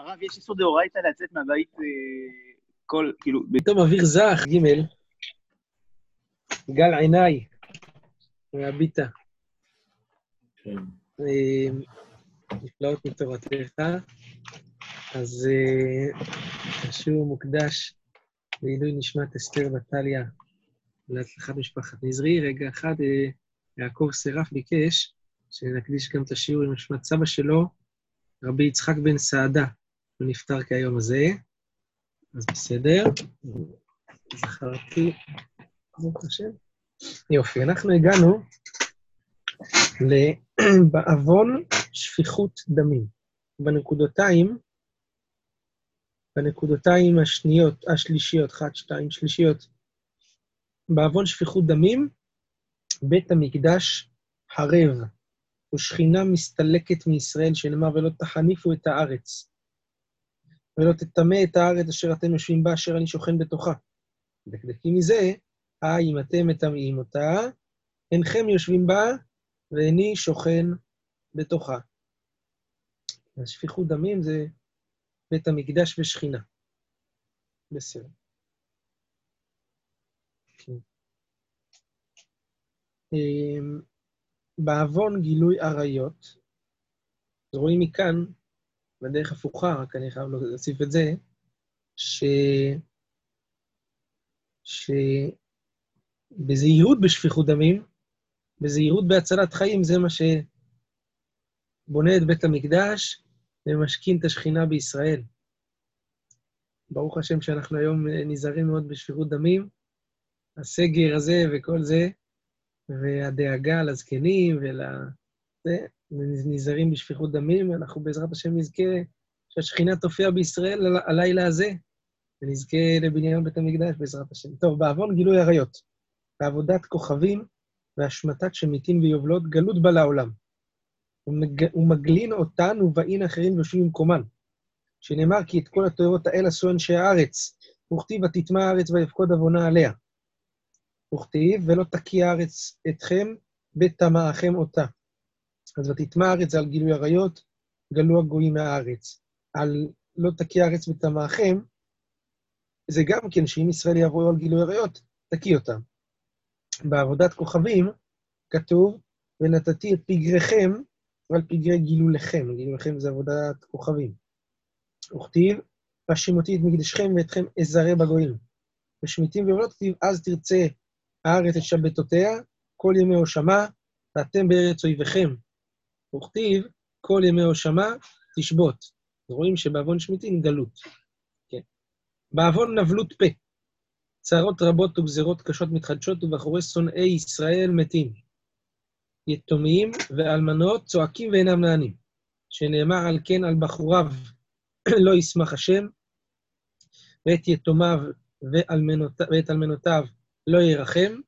הרב, יש איסור דאורייתא לצאת מהבית אה, כל, כאילו... פתאום אוויר זך, ג' גל עיניי, מהביטה. כן. אה, נפלאות מתורתך. אז אה, השיעור מוקדש לעילוי נשמת אסתר בטליה להצלחת משפחת נזרי. רגע אחד, יעקב סרף ביקש שנקדיש גם את השיעור עם נשמת סבא שלו, רבי יצחק בן סעדה, הוא נפטר כהיום הזה, אז בסדר. זכרתי, ברוך השם. יופי, אנחנו הגענו לבעוון שפיכות דמים. בנקודותיים, בנקודותיים השניות, השלישיות, אחת, שתיים, שלישיות, בעוון שפיכות דמים, בית המקדש חרב, ושכינה מסתלקת מישראל, שנאמר, ולא תחניפו את הארץ, ולא תטמא את הארץ אשר אתם יושבים בה, אשר אני שוכן בתוכה. דקדקים מזה, אה, אם אתם מטמאים אותה, אינכם יושבים בה, ואיני שוכן בתוכה. אז שפיכות דמים זה בית המקדש ושכינה. בסדר. כן. אמ, בעוון גילוי עריות, אז רואים מכאן, בדרך הפוכה, רק אני חייב להוסיף את זה, ש... שבזהירות בשפיכות דמים, בזהירות בהצלת חיים, זה מה שבונה את בית המקדש ומשכין את השכינה בישראל. ברוך השם שאנחנו היום נזהרים מאוד בשפיכות דמים. הסגר הזה וכל זה, והדאגה לזקנים ול... זה, נזהרים בשפיכות דמים, אנחנו בעזרת השם נזכה שהשכינה תופיע בישראל הלילה הזה, ונזכה לבניין בית המקדש בעזרת השם. טוב, בעוון גילוי עריות, בעבודת כוכבים והשמטת שמיטים ויובלות, גלות בה לעולם. הוא מגלין אותן ובאין אחרים ויושבים במקומן. שנאמר כי את כל התוארות האל עשו אנשי הארץ, וכתיב ותטמע הארץ ויפקוד עוונה עליה. וכתיב ולא תקיא הארץ אתכם בטמאכם אותה. אז ותטמע הארץ זה על גילוי עריות, גלו הגויים מהארץ. על לא תקיא הארץ בטמאכם, זה גם כן שאם ישראל יעברו על גילוי עריות, תקיא אותם. בעבודת כוכבים כתוב, ונתתי את פגריכם על פגרי גילוליכם, גילוליכם זה עבודת כוכבים. וכתיב, והשימותי את מקדשכם ואתכם אזרה בגויים. ושמיטים ויובלות כתיב, אז תרצה הארץ את שבתותיה, כל ימי הושמה, ואתם בארץ אויביכם. וכתיב, כל ימי הושמה תשבות. רואים שבעוון שמיטין גלות. כן. בעוון נבלות פה. צרות רבות וגזרות קשות מתחדשות, ובחורי שונאי ישראל מתים. יתומים ואלמנות צועקים ואינם נענים. שנאמר על כן על בחוריו לא ישמח השם, ואת יתומיו ואלמנות, ואת אלמנותיו לא ירחם,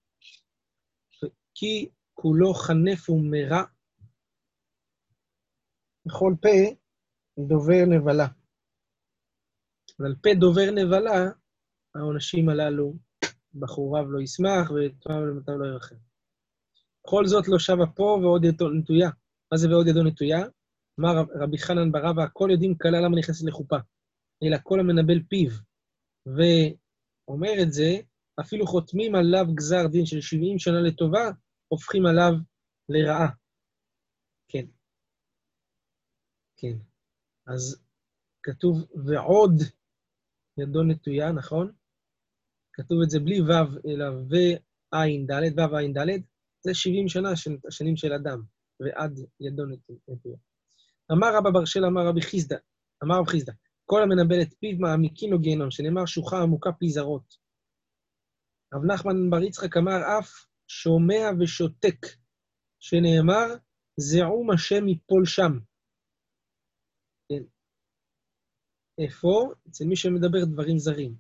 כי כולו חנף ומרע, בכל פה דובר נבלה. ועל פה דובר נבלה, העונשים הללו, בחוריו לא ישמח ויתומיו ואלמנותיו לא ירחם. בכל זאת לא שבה פה ועוד ידו נטויה. מה זה ועוד ידו נטויה? אמר רבי חנן ברבא, הכל יודעים כלה למה נכנסת לחופה, אלא כל המנבל פיו. ואומר את זה, אפילו חותמים עליו גזר דין של 70 שנה לטובה, הופכים עליו לרעה. כן. כן. אז כתוב, ועוד ידו נטויה, נכון? כתוב את זה בלי ו', אלא וע"ד, ו' ע"ד, זה 70 שנה, השנים של אדם, ועד ידו נטויה. אמר רבא בר של, אמר רבי חיסדא, אמר רב חיסדא, כל המנבל את פיו מעמיקים לו גיהנום, שנאמר שוחה עמוקה פי זרות. רב נחמן בר יצחק אמר אף שומע ושותק, שנאמר זעום השם יפול שם. כן. איפה? אצל מי שמדבר דברים זרים.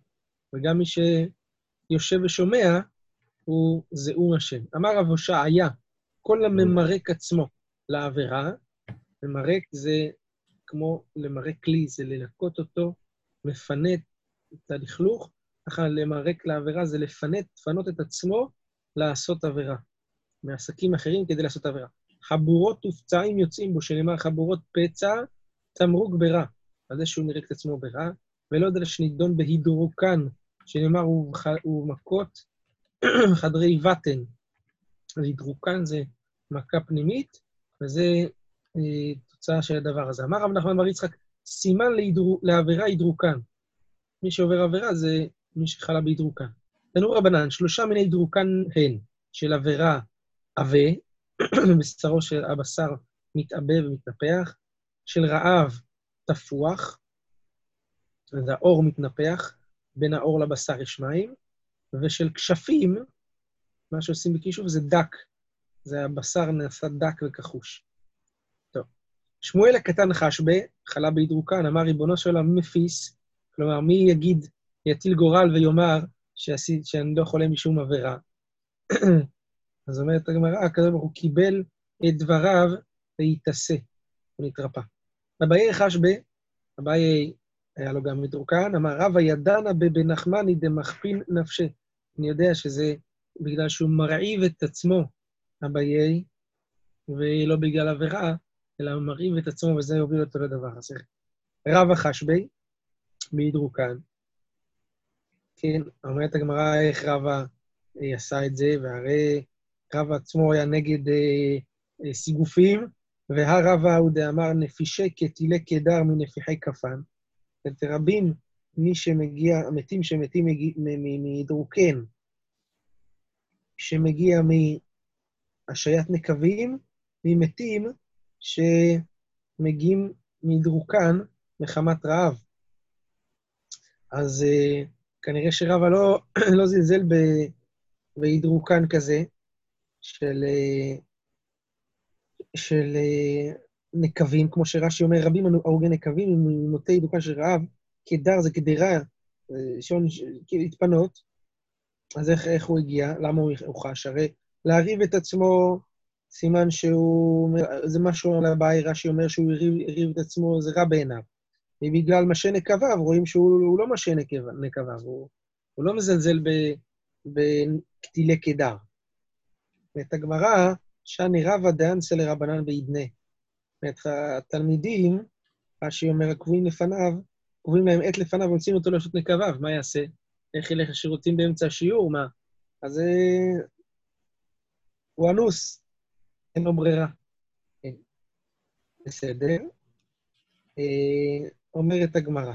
וגם מי שיושב ושומע, הוא זעום השם. אמר רב הושעיה, כל הממרק עצמו לעבירה, ממרק זה כמו למרק כלי, זה לנקות אותו, מפנט את הלכלוך, ככה למרק לעבירה זה לפנט, לפנות את עצמו לעשות עבירה. מעסקים אחרים כדי לעשות עבירה. חבורות ופצעים יוצאים בו, שנאמר חבורות פצע, תמרוק ברע. על זה שהוא נירק את עצמו ברע, ולא יודע שנידון בהידרוקן, שנאמר, הוא, הוא מכות חדרי בטן. אז הידרוקן זה מכה פנימית, וזה אה, תוצאה של הדבר הזה. אמר רב נחמן בר יצחק, סימן להידרו, לעבירה הידרוקן. מי שעובר עבירה זה מי שחלה בהידרוקן. תנו רבנן, שלושה מיני הידרוקן הן, של עבירה עבה, בשרו של הבשר מתעבה ומתנפח, של רעב תפוח, אז האור מתנפח, בין האור לבשר יש מים, ושל כשפים, מה שעושים בכישוף זה דק, זה הבשר נעשה דק וכחוש. שמואל הקטן חשבה, חלה בהידרוקן, אמר, ריבונו של עולם, מפיס, כלומר, מי יגיד, יטיל גורל ויאמר שעשית, שאני לא חולה משום עבירה? אז אומרת הגמרא, הקדוש ברוך הוא קיבל את דבריו והתעשה, הוא נתרפא. אביי חשבה, אביי היה לו גם מדרוקן, אמר רבא ידענה בבן נחמני דמכפין נפשי. אני יודע שזה בגלל שהוא מרעיב את עצמו, אביי, ולא בגלל עבירה, אלא הוא מרעיב את עצמו, וזה יוביל אותו לדבר הזה. רבא חשבי, מדרוקן. כן, אומרת הגמרא איך רבא אה, עשה את זה, והרי רבא עצמו היה נגד אה, אה, סיגופים, והרבא הוא דאמר נפישי כטילי קדר מנפיחי כפן. את רבים מי שמגיע, המתים שמתים מדרוקן, שמגיע מהשעיית נקבים, ממתים שמגיעים מדרוקן מחמת רעב. אז uh, כנראה שרבא לא, לא זלזל בהידרוקן כזה, של, uh, של uh, נקבים, כמו שרש"י אומר, רבים הרוגי נקבים, אם נוטה הידרוקן של רעב, קדר זה קדרה, שעון, כאילו להתפנות, אז איך, איך הוא הגיע? למה הוא, הוא חש? הרי להריב את עצמו, סימן שהוא, זה משהו על הבעיה, רש"י אומר שהוא הריב את עצמו, זה רע בעיניו. ובגלל משה נקביו, רואים שהוא לא משה נקביו, הוא, הוא לא מזלזל בקטילי קדר. ואת הגמרא, שאני רבא דאנסה לרבנן בעידנה. זאת התלמידים, רש"י אומר, הקבועים לפניו, קובעים להם עת לפניו ומוציאים אותו לרשות נקביו, מה יעשה? איך ילך לשירותים באמצע השיעור? מה? אז אה, הוא אנוס, אין לו ברירה. כן. בסדר. אה, אומרת הגמרא.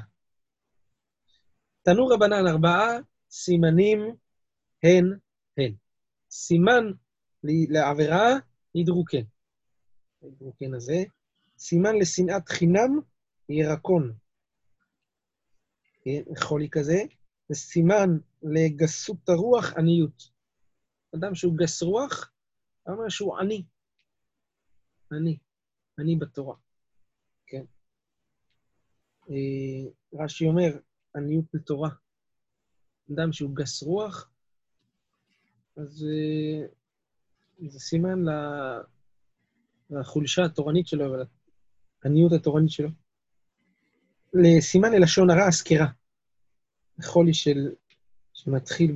תנו רבנן ארבעה סימנים הן הן. סימן לעבירה, ידרוקן. הידרוקן הזה. סימן לשנאת חינם, ירקון. כן, חולי כזה. וסימן לגסות הרוח, עניות. אדם שהוא גס רוח, אומר שהוא עני. עני. עני בתורה. כן. אה, רש"י אומר, עניות בתורה. אדם שהוא גס רוח, אז אה, זה סימן לחולשה התורנית שלו ולעניות התורנית שלו. לסימן ללשון הרע, הסקירה. חולי של, שמתחיל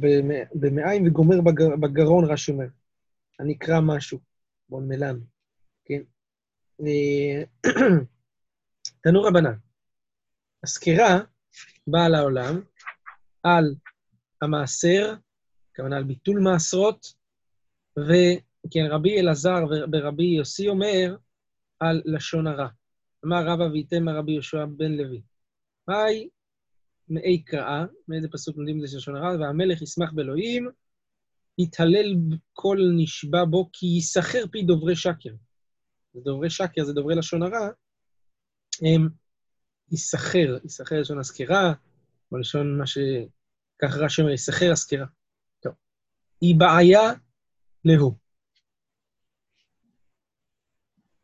במעיים וגומר בגר, בגרון, רש"י אומר. אני אקרא משהו, בון מלן, כן? אה, תנו רבנן. הסקירה באה לעולם על המעשר, הכוונה על ביטול מעשרות, וכן, רבי אלעזר ורבי יוסי אומר על לשון הרע. אמר רבא וייתם רבי יהושע בן לוי. היי, מאי קראה, מאיזה פסוק לומדים את לשון הרע, והמלך ישמח באלוהים, יתהלל כל נשבע בו, כי ייסחר פי דוברי שקר. דוברי שקר זה דוברי לשון הרע, הם ייסחר, ייסחר לשון הסקירה, או לשון מה ש... כך רש"י אומר, ייסחר הסקירה. טוב. היא בעיה להו.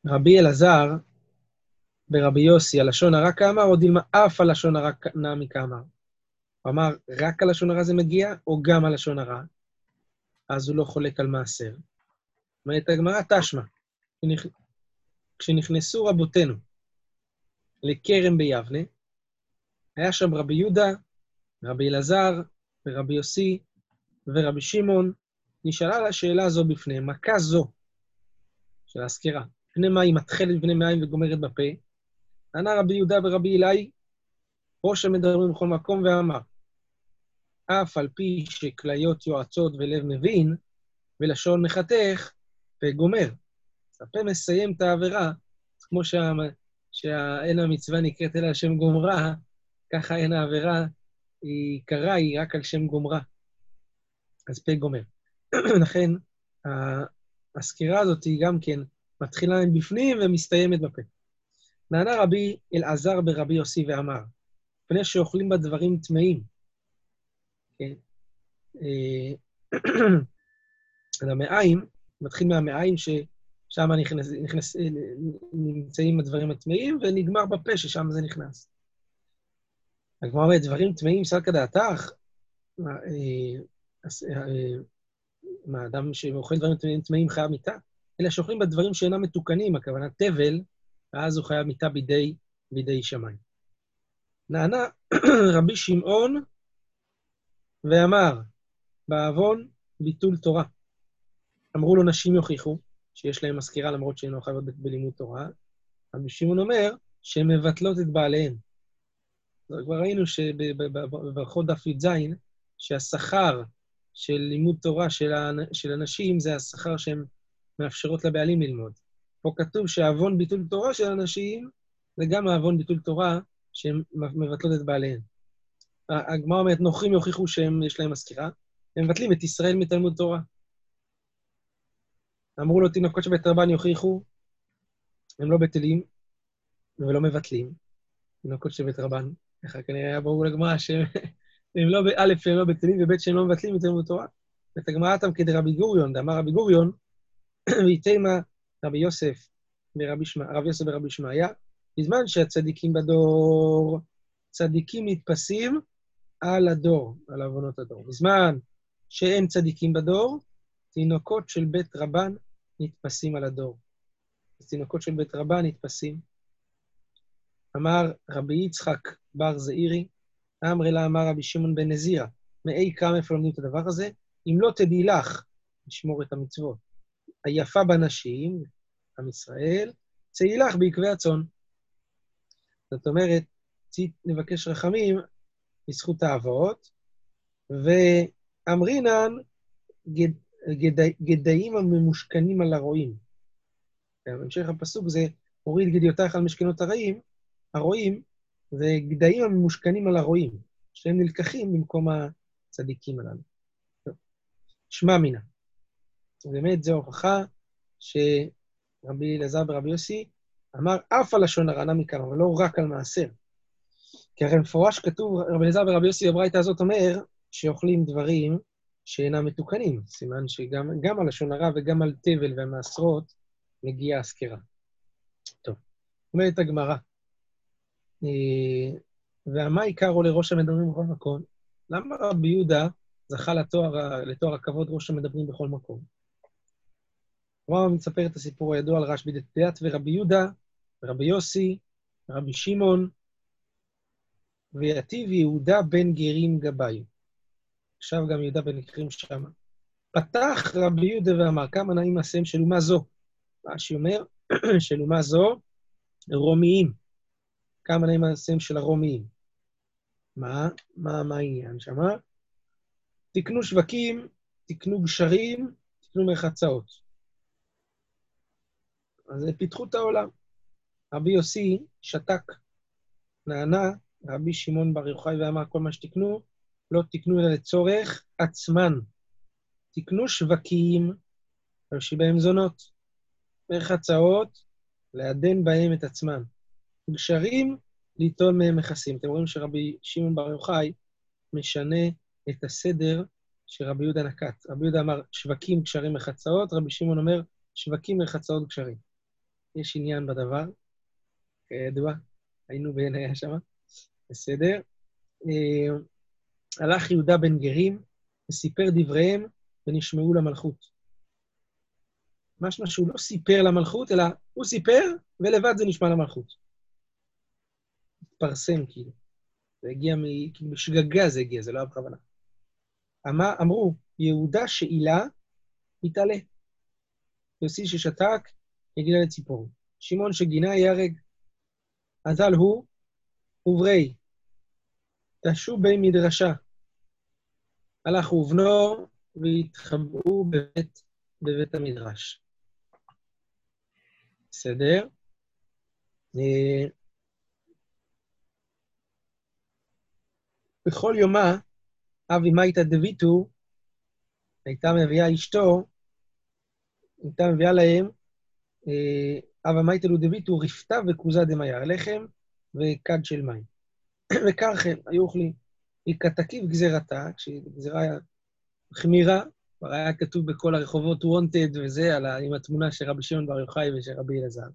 רבי אלעזר ברבי יוסי, הלשון הרע כאמר, או דילמה אף הלשון הרע נמי כאמר. הוא אמר, רק הלשון הרע זה מגיע, או גם הלשון הרע? אז הוא לא חולק על מעשר. אומרת הגמרא, תשמע, כשנכנסו רבותינו לכרם ביבנה, היה שם רבי יהודה, רבי אלעזר, ורבי יוסי, ורבי שמעון, נשאלה לה השאלה זו בפניהם, מכה זו של הסקירה, פני מים, מתחלת בפני מים וגומרת בפה, ענה רבי יהודה ורבי אלי, ראש המדברים בכל מקום ואמר, אף על פי שכליות יועצות ולב מבין, ולשון מחתך וגומר. הפה מסיים את העבירה, כמו שה... שהאין המצווה נקראת אלא על שם גומרה, ככה אין העבירה, היא קרה, היא רק על שם גומרה. אז פה גומר. לכן, הסקירה הזאת היא גם כן מתחילה מבפנים ומסתיימת בפה. נענה רבי אלעזר ברבי יוסי ואמר, מפני שאוכלים בה דברים טמאים. כן? אה, המעיים, מתחיל מהמעיים ששם נכנס, נכנס, נמצאים הדברים הטמאים, ונגמר בפה ששם זה נכנס. הגמרא אומרת, דברים טמאים סלקא דעתך? מה, אדם שאוכל דברים טמאים חייב מיתה? אלא שאוכלים בדברים שאינם מתוקנים, הכוונה תבל, ואז הוא חייב מיתה בידי, בידי שמיים. נענה רבי שמעון ואמר, בעוון ביטול תורה. אמרו לו, נשים יוכיחו שיש להם מזכירה למרות שהן לא חייבות בלימוד תורה. רבי שמעון אומר שהן מבטלות את בעליהן. כבר ראינו שבברכות דף י"ז, שהשכר של לימוד תורה של הנשים זה השכר שהן מאפשרות לבעלים ללמוד. פה כתוב שעוון ביטול תורה של אנשים זה גם העוון ביטול תורה שהן מבטלות את בעליהן. הגמרא אומרת, נוכרים יוכיחו שיש להם מזכירה, הם מבטלים את ישראל מתלמוד תורה. אמרו לו, תינוקות של בית רבן יוכיחו, הם לא בטלים ולא מבטלים. תינוקות של בית רבן, ככה כנראה היה ברור לגמרא שהם לא, א', הם לא בטלים, וב', שהם לא מבטלים את תלמוד תורה. ואת הגמרא תם כדרבי גוריון, דאמר רבי גוריון, ויתמה רבי יוסף ורבי שמע, יוסף ורבי שמעיה, בזמן שהצדיקים בדור, צדיקים נתפסים על הדור, על עוונות הדור. בזמן שאין צדיקים בדור, תינוקות של בית רבן נתפסים על הדור. אז תינוקות של בית רבן נתפסים. אמר רבי יצחק בר זעירי, אמרי לה אמר רבי שמעון בן נזירה, מאי כמה איפה לומדים את הדבר הזה? אם לא תדעי לך לשמור את המצוות. היפה בנשים, עם ישראל, צאי לך בעקבי הצאן. זאת אומרת, נבקש רחמים בזכות האבות, ואמרינן גד, גד, גדיים הממושכנים על הרועים. המשך הפסוק זה, הוריד גדיותייך על משכנות הרעים, הרועים, זה גדיים הממושכנים על הרועים, שהם נלקחים במקום הצדיקים הללו. שמע מינה. באמת זו הוכחה שרבי אלעזר ורבי יוסי אמר אף על לשון הרע מכאן, אבל לא רק על מעשר. כי הרי מפורש כתוב, רבי אלעזר ורבי יוסי בברייתא הזאת אומר שאוכלים דברים שאינם מתוקנים. סימן שגם על לשון הרע וגם על תבל והמעשרות מגיעה הסקירה. טוב, אומרת הגמרא, אה, והמה עיקרו לראש המדברים בכל מקום? למה רבי יהודה זכה לתואר, לתואר הכבוד ראש המדברים בכל מקום? רמב"ם מספר את הסיפור הידוע על רשב"י דתיית ורבי יהודה, ורבי יוסי, ורבי שמעון, ויתיב יהודה בן גרים גבאי. עכשיו גם יהודה בן גרים שמה. פתח רבי יהודה ואמר, כמה נעים מעשיהם של אומה זו. רש"י אומר, של אומה זו, רומיים. כמה נעים מעשיהם של הרומיים. מה? מה, מה העניין שמה? תקנו שווקים, תקנו גשרים, תקנו מרחצאות. אז פיתחו את העולם. רבי יוסי שתק, נענה, רבי שמעון בר יוחאי ואמר, כל מה שתקנו, לא תקנו אלא לצורך עצמן. תקנו שווקים, ראשי בהם זונות, מרחצאות, לעדן בהם את עצמם. גשרים, ליטול מהם מכסים. אתם רואים שרבי שמעון בר יוחאי משנה את הסדר שרבי יהודה נקט. רבי יהודה אמר שווקים, גשרים, מחצאות, רבי שמעון אומר שווקים, מחצאות, גשרים. יש עניין בדבר, כידוע, היינו בעינייה שם, בסדר. אה, הלך יהודה בן גרים וסיפר דבריהם ונשמעו למלכות. משמע שהוא לא סיפר למלכות, אלא הוא סיפר ולבד זה נשמע למלכות. התפרסם כאילו. זה הגיע מ... כאילו בשגגה זה הגיע, זה לא היה בכוונה. אמר, אמרו, יהודה שאילה, יתעלה. יוסי ששתק, יגילה לציפור. שמעון שגינה ייהרג. אזל הוא, וברי, תשו בי מדרשה. הלך ובנו והתחבאו בבית, בבית המדרש. בסדר? אה, בכל יומה, אבי מייתא דביטו, הייתה מביאה אשתו, הייתה מביאה להם, אה, אבא מייתא דביטו, רפתה וכוזה דמיה, לחם וכד של מים. הם היו אוכלים. היא כתקיף גזירתה, כשהיא גזירה חמירה, כבר היה כתוב בכל הרחובות wanted וזה, ה, עם התמונה של רבי שמעון בר יוחאי ושל רבי אלעזר.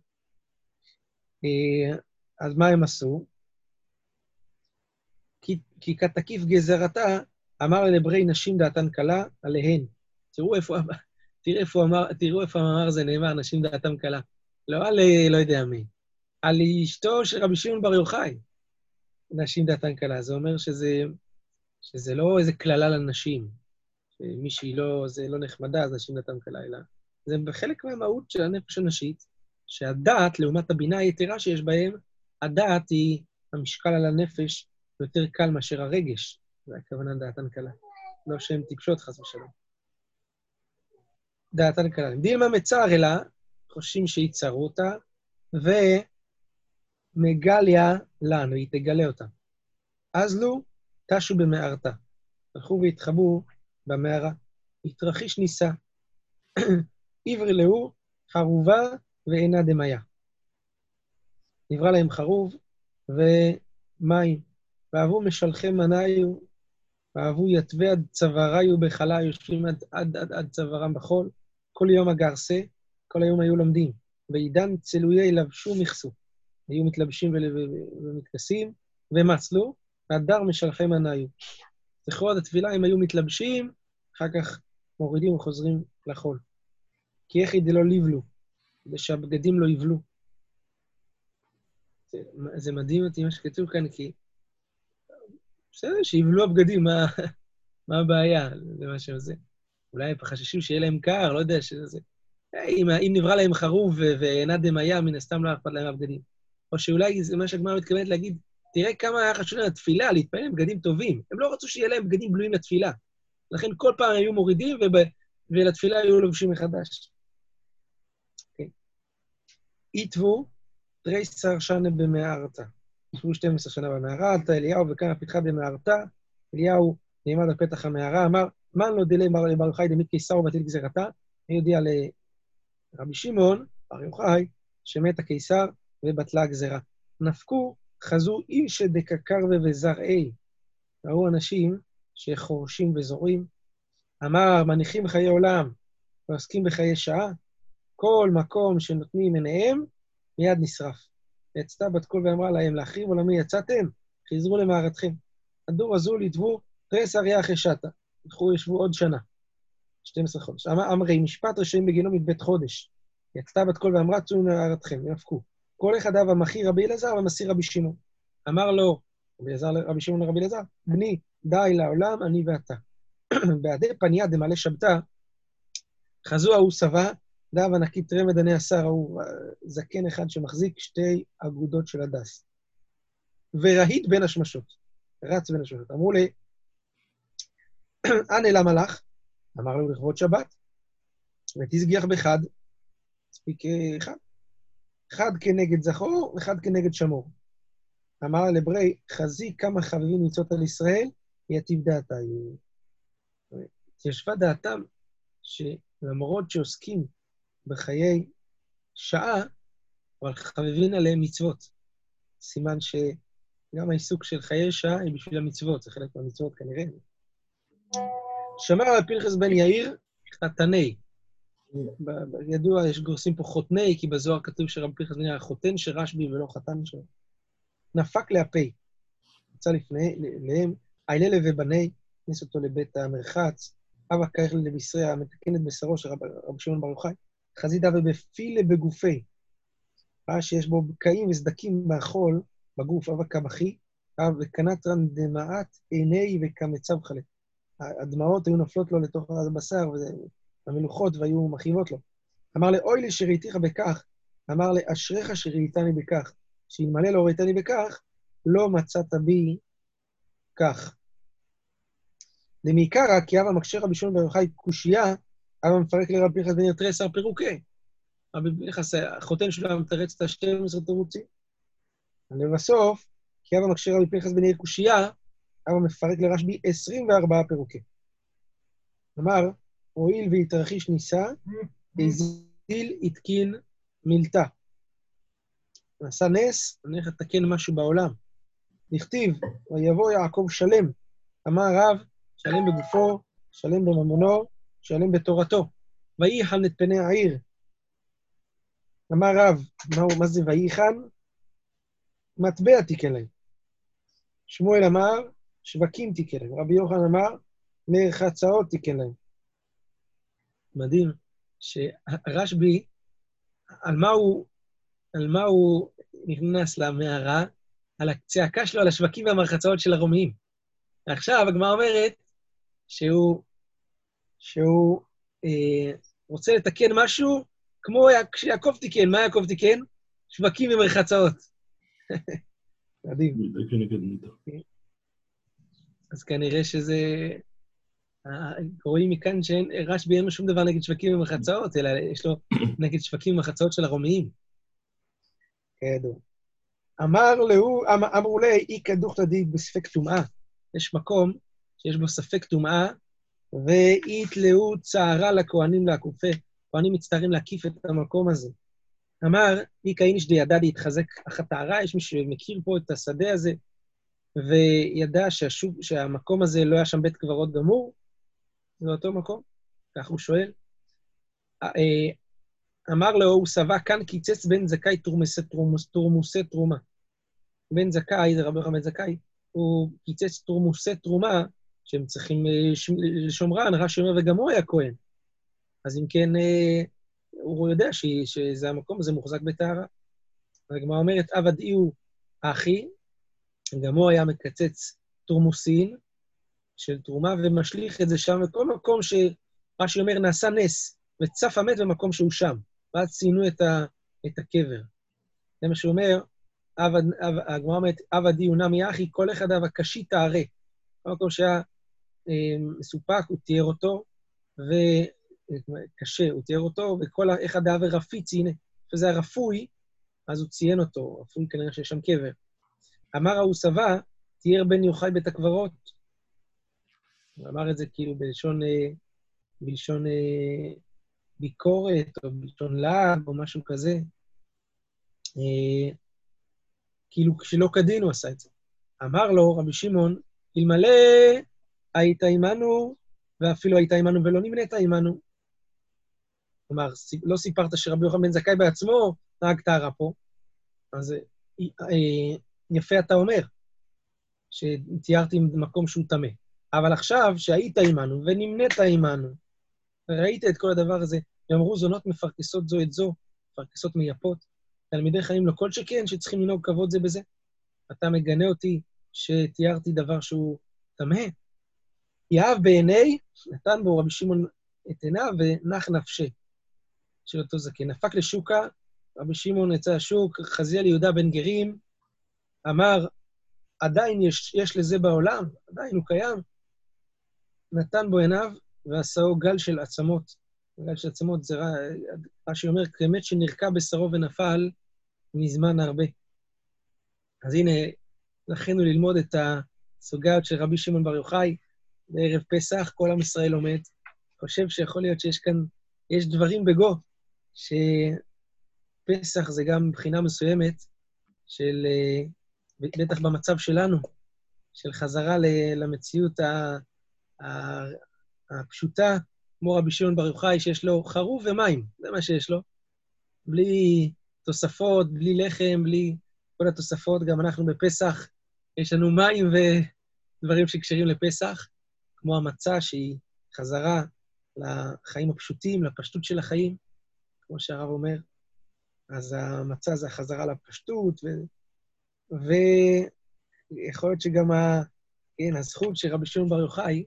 אה, אז מה הם עשו? כי, כי כתקיף גזרתה, אמר לברי נשים דעתן קלה עליהן. תראו איפה, תראו איפה המאמר הזה נאמר, נשים דעתם קלה. לא על לא יודע מי, על אשתו של רבי שמעון בר יוחאי. נשים דעתן קלה. זה אומר שזה, שזה לא איזה קללה לנשים, שמישהי לא, זה לא נחמדה, אז נשים דעתן קלה, אלא זה חלק מהמהות של הנפש הנשית, שהדעת, לעומת הבינה היתרה שיש בהם, הדעת היא המשקל על הנפש יותר קל מאשר הרגש. זה הכוונה דעתן קלה. לא שהן טיפשות, חס ושלום. דעתן קלה. דילמה מצער אלא, חושבים שיצרו אותה, ומגליה לנו, היא תגלה אותה. אז לו, תשו במערתה. הלכו והתחבאו במערה. התרחיש נישא. עבר להו, חרובה ואינה דמיה. נברא להם חרוב ומים. ואהבו משלחי מניו, ואהבו יתווה עד צוואריו בחלה, יושבים עד, עד, עד, עד צווארם בחול. כל יום הגרסה, כל היום היו לומדים. ועידן צלויי לבשו מכסו. היו מתלבשים ומתכסים, ומצלו, והדר משלחי מניו. זכרו עד התפילה, הם היו מתלבשים, אחר כך מורידים וחוזרים לחול. כי איך ידלו לבלו, כדי שהבגדים לא יבלו. זה, זה מדהים אותי מה שכתוב כאן, כי בסדר, שיבלו הבגדים, מה, מה הבעיה? זה מה שזה. אולי חששו שיהיה להם קר, לא יודע שזה... אם, אם נברא להם חרוב ואינה דמיה, מן הסתם לא אכפת להם הבגדים. או שאולי זה מה שהגמרא מתכוונת להגיד, תראה כמה היה חשוב להם לתפילה, להתפלל עם בגדים טובים. הם לא רצו שיהיה להם בגדים בלויים לתפילה. לכן כל פעם היו מורידים, וב... ולתפילה היו לובשים מחדש. כן. איתבו, תריסר שנה במערתה. ישבו 12 שנה במערה, עלתה אליהו וכאן הפתחה במערתה. אליהו נעמד על פתח המערה, אמר, מן לא דילי בר יוחאי דמית קיסר ובטיל גזירתה. אני הודיע לרבי שמעון, בר יוחאי, שמת הקיסר ובטלה הגזירה. נפקו, חזו איש דקקרבה וזרעי. ראו אנשים שחורשים וזורים. אמר, מניחים חיי עולם ועוסקים בחיי שעה, כל מקום שנותנים עיניהם, מיד נשרף. ויצתה בת קול ואמרה להם, להחריב עולמי יצאתם? חזרו למערתכם. הדור הזו ליטבו תרס אריה חשתה. הלכו, ישבו עוד שנה, 12 חודש. אמר, אמרי, משפט רשעים בגינו מבית חודש. יצתה בת קול ואמרה, צאו למערתכם, יאבקו. כל אחד אב המחיר רבי אלעזר ומסיר רבי שמעון. אמר לו, רבי, רבי שמעון לרבי אלעזר, בני, די לעולם, אני ואתה. בעדי פניה דמלא שבתה, חזו ההוא שבע, דב ענקית רמד עני השר ההוא, זקן אחד שמחזיק שתי אגודות של הדס. ורהיט בין השמשות, רץ בין השמשות. אמרו לי, אנה למה לך? אמר לו לכבוד שבת. ותזגיח בחד, מספיק אחד. אחד כנגד זכור, אחד כנגד שמור. אמר לברי, חזי כמה חביבים מצוות על ישראל, יטיב דעתה. התיישבה דעתם שלמרות שעוסקים בחיי שעה, אבל חביבין עליהם מצוות. סימן שגם העיסוק של חיי שעה היא בשביל המצוות, זה חלק מהמצוות כנראה. שמר על פנחס בן יאיר, חתני. ידוע, יש גורסים פה חותני, כי בזוהר כתוב שרבי פנחס בן יאיר חותן שרשב"י ולא חתן שלו. נפק להפי. יצא לפני, להם, איילה ובני, הכניס אותו לבית המרחץ, אבא קייך לבשרי המתקן את בשרו של רבי שמעון בר יוחאי. חזית אבי בפילה בגופי. ראה שיש בו בקעים וסדקים מהחול בגוף, אבא קמחי, וקנטרן דמעת עיני וקמצב חלה. הדמעות היו נופלות לו לתוך הבשר, והמלוכות והיו מכאיבות לו. אמר לי, אוי לי שראיתיך בכך, אמר לי, אשריך שראיתני בכך, שאלמלא לא ראיתני בכך, לא מצאת בי כך. דמעיקרא, כי אבא מקשה רבי שמעון בר יוחאי קושייה, אבא מפרק לרבי פנחס בן יתרסר פירוקי. רבי פנחס, החותן שלו היה מתרץ את ה-12 תירוצים. ולבסוף, כי אבא מקשה רבי פנחס בן יאיר קושייה, אבא מפרק לרשב"י 24 פירוקי. כלומר, הואיל והתרחיש נישא, הזיל התקין מילתא. נעשה נס, אני הולך לתקן משהו בעולם. נכתיב, ויבוא יעקב שלם. אמר רב, שלם בגופו, שלם בממונו, שלם בתורתו. וייחן את פני העיר. אמר רב, מה, מה זה וייחן? מטבע תיקן להם. שמואל אמר, שווקים תיקן להם. רבי יוחנן אמר, מרחצאות תיקן להם. מדהים שרשב"י, על מה הוא, על מה הוא נכנס למערה? על הצעקה שלו על השווקים והמרחצאות של הרומיים. עכשיו הגמרא אומרת שהוא, שהוא אה, רוצה לתקן משהו כמו כשיעקב תיקן. מה יעקב תיקן? שווקים ומרחצאות. מדהים. אז כנראה שזה... רואים מכאן שרשב"י אין לו שום דבר נגד שווקים ומחצאות, אלא יש לו נגד שווקים ומחצאות של הרומיים. כידוע. אמר לו, אמרו לי, אי דוכתא די בספק טומאה. יש מקום שיש בו ספק טומאה, ויתלאו צערה לכהנים לעקופה. כהנים מצטערים להקיף את המקום הזה. אמר, איכא איניש דידע להתחזק החטארה, יש מישהו שמכיר פה את השדה הזה, וידע שהשוב, שהמקום הזה לא היה שם בית קברות גמור, זה אותו מקום? כך הוא שואל. אה, אמר לו, הוא שבע כאן קיצץ בן זכאי תורמוסי תרומוס, תורמוסי תרומה. בן זכאי, זה רבי בן זכאי, הוא קיצץ תורמוסי תרומה, שהם צריכים אה, לשומרן, רש"י אומר, וגם הוא היה כהן. אז אם כן, אה, הוא יודע שזה המקום הזה מוחזק בטהרה. הגמרא אומרת, עבד אי הוא אחי, גם הוא היה מקצץ תורמוסין, של תרומה ומשליך את זה שם, בכל מקום שרש"י אומר, נעשה נס, וצף המת במקום שהוא שם. ואז ציינו את, ה, את הקבר. זה מה שהוא אומר, הגמרא אומרת, עבא דיונה מיחי, כל אחד אב הקשי תערה. במקום שהיה אה, מסופק, הוא תיאר אותו, וקשה, הוא תיאר אותו, וכל אחד אב רפיץ, הנה, שזה הרפוי, אז הוא ציין אותו, רפוי כנראה שיש שם קבר. אמר ההוא סבא, תיאר בן יוחאי בית הקברות, הוא אמר את זה כאילו בלשון, אה, בלשון אה, ביקורת, או בלשון לעג, או משהו כזה. אה, כאילו שלא כדין הוא עשה את זה. אמר לו רבי שמעון, אלמלא היית עמנו, ואפילו היית עמנו ולא נמנית עמנו. כלומר, לא סיפרת שרבי יוחנן בן זכאי בעצמו נהג טהרה פה, אז יפה אתה אומר, שתיארתי מקום שהוא טמא. אבל עכשיו, שהיית עמנו ונמנית עמנו, ראית את כל הדבר הזה, ואמרו זונות מפרכסות זו את זו, מפרכסות מייפות, תלמידי חיים לא כל שכן שצריכים לנהוג כבוד זה בזה. אתה מגנה אותי שתיארתי דבר שהוא תמהה. יאהב בעיני, נתן בו רבי שמעון את עיניו ונח נפשה של אותו זקן. נפק לשוקה, רבי שמעון יצא לשוק, חזיאל יהודה בן גרים, אמר, עדיין יש, יש לזה בעולם, עדיין הוא קיים, נתן בו עיניו ועשהו גל של עצמות. גל של עצמות זה רש"י אומר, כמת שנרקע בשרו ונפל מזמן הרבה. אז הנה, זכינו ללמוד את הסוגיות של רבי שמעון בר יוחאי בערב פסח, כל עם ישראל לומד. חושב שיכול להיות שיש כאן, יש דברים בגו, שפסח זה גם מבחינה מסוימת של, אה, בטח במצב שלנו, של חזרה למציאות. הפשוטה, כמו רבי שמעון בר יוחאי, שיש לו חרוב ומים, זה מה שיש לו. בלי תוספות, בלי לחם, בלי כל התוספות. גם אנחנו בפסח, יש לנו מים ודברים שקשרים לפסח, כמו המצה, שהיא חזרה לחיים הפשוטים, לפשטות של החיים, כמו שהרב אומר. אז המצה זה החזרה לפשטות, ו... ויכול להיות שגם ה... כן, הזכות של רבי שמעון בר יוחאי,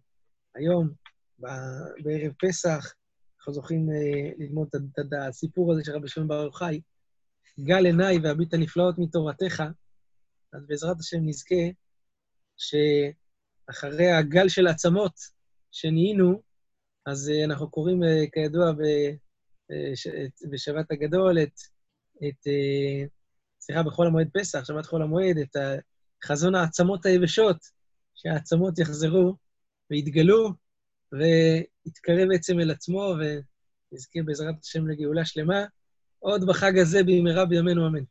היום, בערב פסח, אנחנו זוכים אה, ללמוד את הסיפור הזה של רבי שמעון בר יוחאי, גל עיניי והביט הנפלאות מתורתך, אז בעזרת השם נזכה אחרי הגל של העצמות שנהיינו, אז אה, אנחנו קוראים, אה, כידוע, בשבת הגדול, את, את, סליחה, בחול המועד פסח, שבת חול המועד, את חזון העצמות היבשות, שהעצמות יחזרו ויתגלו, ויתקרב בעצם אל עצמו, ונזכה בעזרת השם לגאולה שלמה. עוד בחג הזה במהרה בימינו אמן.